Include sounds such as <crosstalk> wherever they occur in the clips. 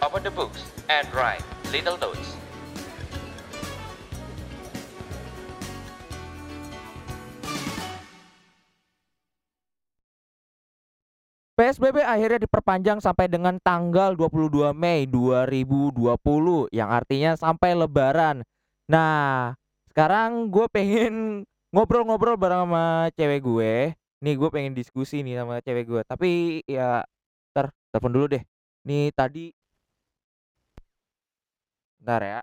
Open the books and write little notes. PSBB akhirnya diperpanjang sampai dengan tanggal 22 Mei 2020 yang artinya sampai lebaran. Nah, sekarang gue pengen ngobrol-ngobrol bareng sama cewek gue. Nih gue pengen diskusi nih sama cewek gue. Tapi ya ntar telepon dulu deh. Nih tadi Bentar ya.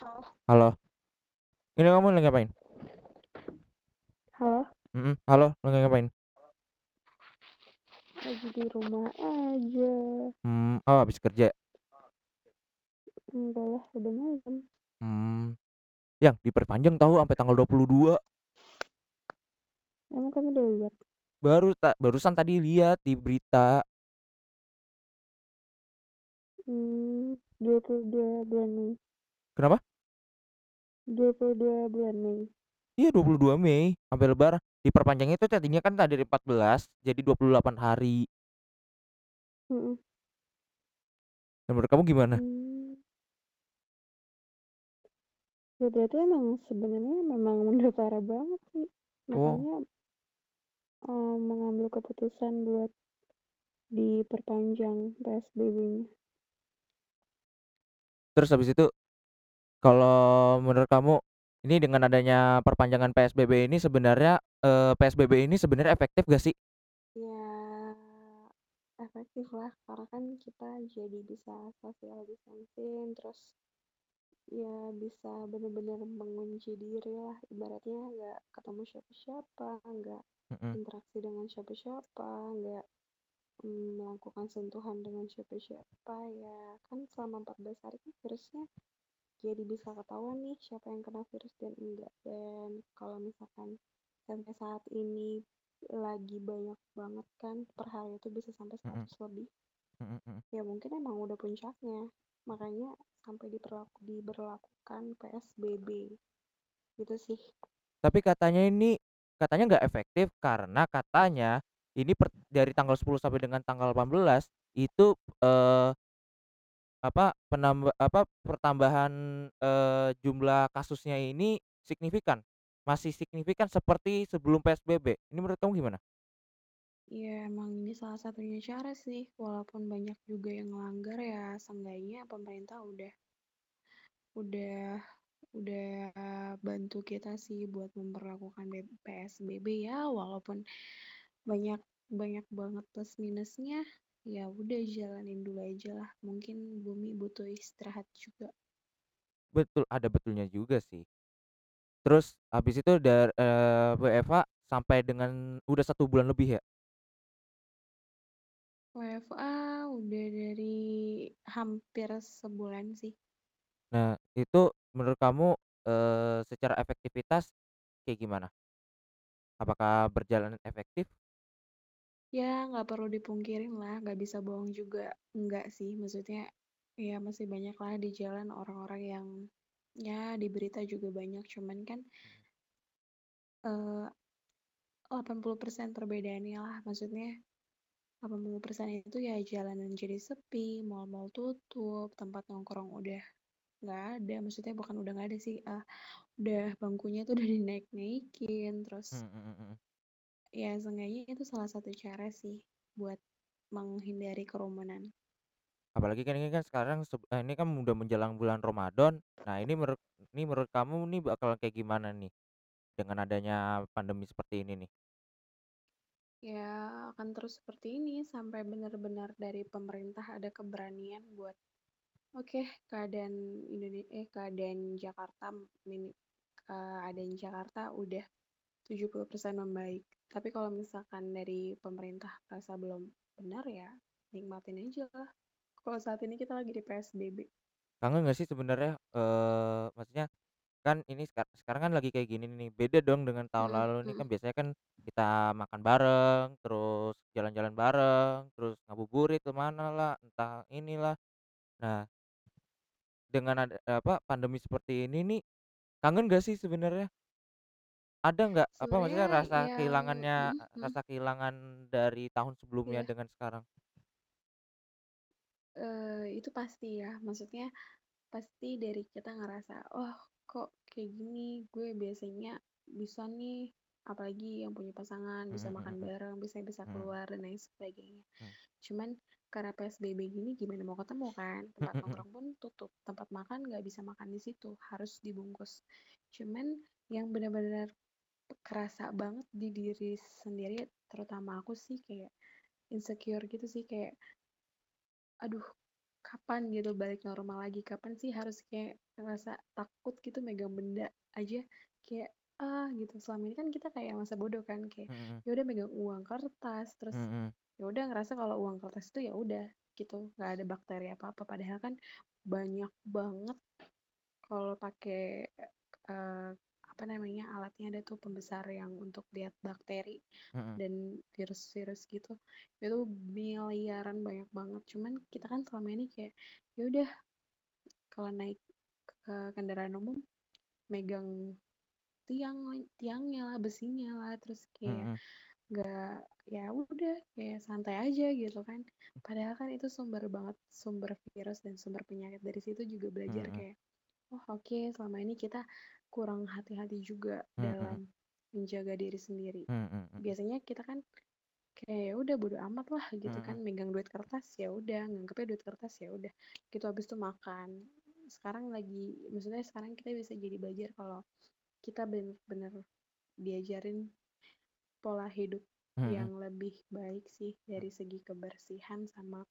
Halo. Halo. Ini kamu lagi ngapain? Halo. Mhm, halo, lagi ngapain? Lagi di rumah aja. Hmm, oh habis kerja. Enggak lah, udah malam. Hmm. Yang diperpanjang tahu sampai tanggal 22. Emang kamu udah lihat? Baru tak barusan tadi lihat di berita. Hmm, 22 bulan Mei. Kenapa? 22 bulan Mei. Iya 22 Mei sampai lebaran. Diperpanjang itu tadinya kan tadi 14 jadi 28 hari. Mm-mm. Nah, menurut kamu gimana? Hmm. Ya berarti emang sebenarnya memang udah parah banget sih. Oh. Makanya eh, mengambil keputusan buat diperpanjang PSBB-nya. Terus habis itu kalau menurut kamu ini dengan adanya perpanjangan PSBB ini sebenarnya eh, PSBB ini sebenarnya efektif gak sih? Ya efektif lah karena kan kita jadi bisa social distancing terus ya bisa bener-bener mengunci diri lah ibaratnya nggak ketemu siapa-siapa nggak Mm-mm. interaksi dengan siapa-siapa nggak mm, melakukan sentuhan dengan siapa-siapa ya kan selama 14 hari kan virusnya jadi bisa ketahuan nih siapa yang kena virus dan enggak dan kalau misalkan sampai saat ini lagi banyak banget kan per hari itu bisa sampai Mm-mm. 100 lebih Mm-mm. ya mungkin emang udah puncaknya makanya sampai diperlaku diberlakukan PSBB gitu sih Tapi katanya ini katanya nggak efektif karena katanya ini per- dari tanggal 10 sampai dengan tanggal 18 itu eh apa penambah apa pertambahan eh, jumlah kasusnya ini signifikan. Masih signifikan seperti sebelum PSBB. Ini menurut kamu gimana? Ya emang ini salah satunya cara sih walaupun banyak juga yang ngelanggar ya seenggaknya pemerintah udah udah udah bantu kita sih buat memperlakukan PSBB ya walaupun banyak banyak banget plus minusnya ya udah jalanin dulu aja lah mungkin bumi butuh istirahat juga Betul, ada betulnya juga sih. Terus habis itu dari eh, WFA sampai dengan udah satu bulan lebih ya. WFA udah dari hampir sebulan sih Nah, itu menurut kamu eh, secara efektivitas kayak gimana? Apakah berjalan efektif? ya nggak perlu dipungkirin lah nggak bisa bohong juga enggak sih maksudnya ya masih banyak lah di jalan orang-orang yang ya di berita juga banyak cuman kan eh 80% perbedaannya lah maksudnya 80% itu ya jalanan jadi sepi mal-mal tutup tempat nongkrong udah nggak ada maksudnya bukan udah nggak ada sih ah udah bangkunya tuh udah <laughs> dinaik-naikin terus Hmm, hmm, hmm, hmm. ya seenggaknya itu salah satu cara sih buat menghindari kerumunan Apalagi kan ini kan sekarang eh, ini kan udah menjelang bulan Ramadan. Nah, ini menurut ini menurut kamu nih bakal kayak gimana nih dengan adanya pandemi seperti ini nih? Ya akan terus seperti ini sampai benar-benar dari pemerintah ada keberanian buat oke keadaan Indonesia eh keadaan Jakarta mini keadaan Jakarta udah 70% membaik. Tapi kalau misalkan dari pemerintah rasa belum benar ya nikmatin aja lah. Kalau saat ini kita lagi di PSBB Kangen gak sih sebenarnya? Eh maksudnya kan ini sekar- sekarang kan lagi kayak gini nih. Beda dong dengan tahun Mm-mm, lalu nih kan biasanya kan kita makan bareng, terus jalan-jalan bareng, terus ngabuburit ke mana lah, entah inilah. Nah, dengan ada apa, pandemi seperti ini nih, kangen gak sih sebenarnya? Ada nggak, apa maksudnya rasa yang kehilangannya mhm mhm. rasa kehilangan dari tahun sebelumnya Iya. dengan sekarang? Eee, itu pasti ya, maksudnya pasti dari kita ngerasa, "Oh, kok kayak gini, gue biasanya bisa nih," apalagi yang punya pasangan, Mhm bisa mhm makan mhm. bareng, bisa bisa Mhm. keluar dan lain sebagainya. Cuman karena PSBB gini gimana mau ketemu kan, <laughs> tempat nongkrong pun tutup, tempat makan nggak bisa makan di situ, harus dibungkus. Cuman yang benar-benar kerasa banget di diri sendiri, terutama aku sih kayak insecure gitu sih, kayak aduh kapan gitu balik normal lagi, kapan sih harus kayak ngerasa takut gitu megang benda aja kayak, ah, gitu. Selama ini kan kita kayak masa bodoh kan, kayak Mhm mhm. ya udah megang uang kertas, terus Mhm. ya udah ngerasa kalau uang kertas itu ya udah gitu, nggak ada bakteri apa-apa. Padahal kan banyak banget kalau pakai, eee, apa namanya, alatnya ada tuh pembesar yang untuk lihat bakteri Mhm. dan virus-virus gitu, itu miliaran banyak banget. Cuman kita kan selama ini kayak, ya udah kalau naik ke kendaraan umum megang tiang tiangnya lah, besinya lah, terus kayak nggak ya udah kayak santai aja gitu kan. Padahal kan itu sumber banget, sumber virus dan sumber penyakit. Dari situ juga belajar Mhm. kayak, oh oke selama ini kita kurang hati-hati juga Mhm mhm. dalam menjaga diri sendiri. Mhm mhm. Biasanya kita kan kayak ya udah bodo amat lah gitu Mhm kan, megang duit kertas ya udah, nganggepnya duit kertas ya udah, gitu habis itu makan. Sekarang lagi maksudnya sekarang kita bisa jadi belajar kalau kita bener-bener diajarin pola hidup Mhm. yang lebih baik sih dari segi kebersihan sama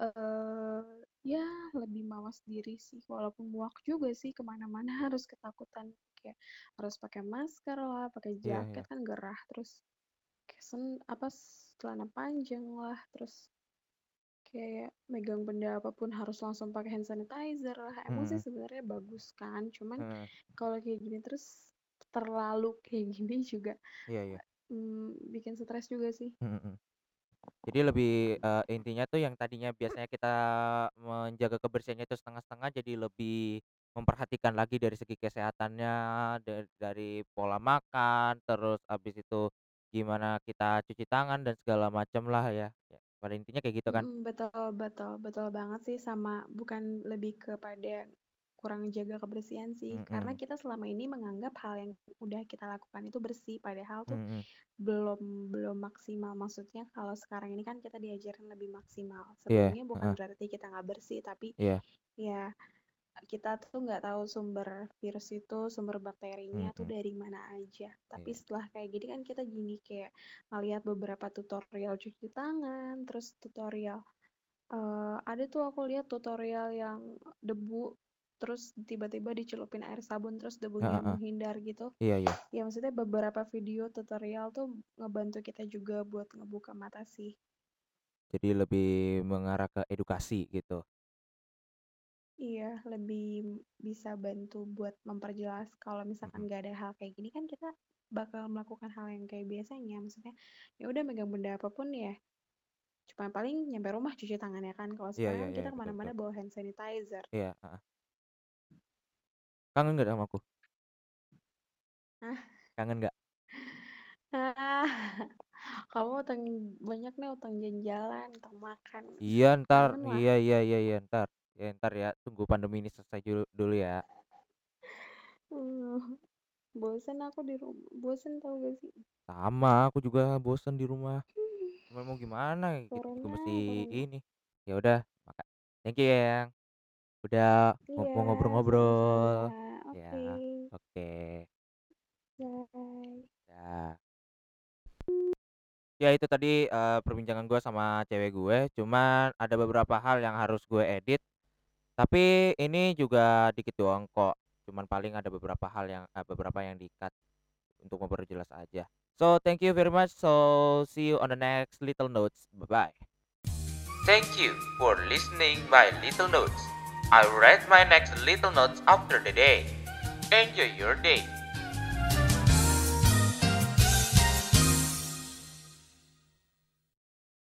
eee, ya lebih mawas diri sih, walaupun muak juga sih ke mana-mana <laughs> harus ketakutan, kayak harus pakai masker lah, pakai Iya jaket iya. kan gerah, terus kayak sen apa, celana panjang lah, terus kayak megang benda apa pun harus langsung pakai hand sanitizer lah. Emang sih Mhm. sebenarnya bagus kan, cuman Heeh. kalau kayak gini terus terlalu kayak gini <laughs> juga, Iya iya. mmm, bikin stres juga sih. Mhm mhm. Jadi lebih, eee, intinya tuh yang tadinya biasanya kita menjaga kebersihannya itu setengah-setengah jadi lebih memperhatikan lagi dari segi kesehatannya, da dari pola makan, terus habis itu gimana kita cuci tangan dan segala macam lah ya. Ya pada intinya kayak gitu kan? Betul betul betul banget sih sama bukan lebih kepada kurang jaga kebersihan sih, karena Mhm. kita selama ini menganggap hal yang udah kita lakukan itu bersih, padahal tuh Mhm. belum belum maksimal. Maksudnya kalau sekarang ini kan kita diajarin lebih maksimal. Iya, Sebelumnya bukan heeh. berarti kita nggak bersih, tapi Iya. ya kita tuh nggak tahu sumber virus itu, sumber bakterinya tuh Mhm. dari mana aja. Tapi Iya. setelah kayak gini kan kita gini kayak ngeliat beberapa tutorial cuci tangan, terus tutorial eee, ada tuh aku lihat tutorial yang debu, terus tiba-tiba dicelupin air sabun, terus debunya heeh. menghindar gitu. Iya iya. Ya maksudnya beberapa video tutorial tuh ngebantu kita juga buat ngebuka mata sih. Jadi lebih mengarah ke edukasi gitu. Iya, lebih bisa bantu buat memperjelas kalau misalkan nggak ada hal kayak gini kan kita bakal melakukan hal yang kayak biasanya. Maksudnya ya udah megang benda apa pun ya cuma paling nyampe rumah cuci tangan ya kan. Kalau Iya sekarang kan iya, kita ke mana-mana bawa hand sanitizer. Iya, heeh. Kangen nggak sama aku? Hah? Kangen nggak? Ah, kamu utang banyak nih, utang jalan-jalan, utang makan. Iya Kangen lah. iya iya iya iya entar. Ya entar ya, tunggu pandemi ini selesai dulu dulu ya. Uh, bosen aku di rumah, bosen tau gak sih? Sama, aku juga bosen di rumah. Cuman mau gimana, Corona, mesti corona. ini. Ya udah, maka thank you ya, Yang, udah ngo Iya, mau sama-sama. ngobrol-ngobrol. Oke. Ya, oke. Bye. Ya. Ya itu tadi, eee, perbincangan gue sama cewek gue, cuman ada beberapa hal yang harus gue edit. Tapi ini juga dikit doang kok, cuman paling ada beberapa hal yang eee, beberapa yang di-cut untuk memperjelas aja. So, thank you very much. So, see you on the next Little Notes. Bye-bye. Thank you for listening my little notes. I'll write my next little notes after the day. Enjoy your day.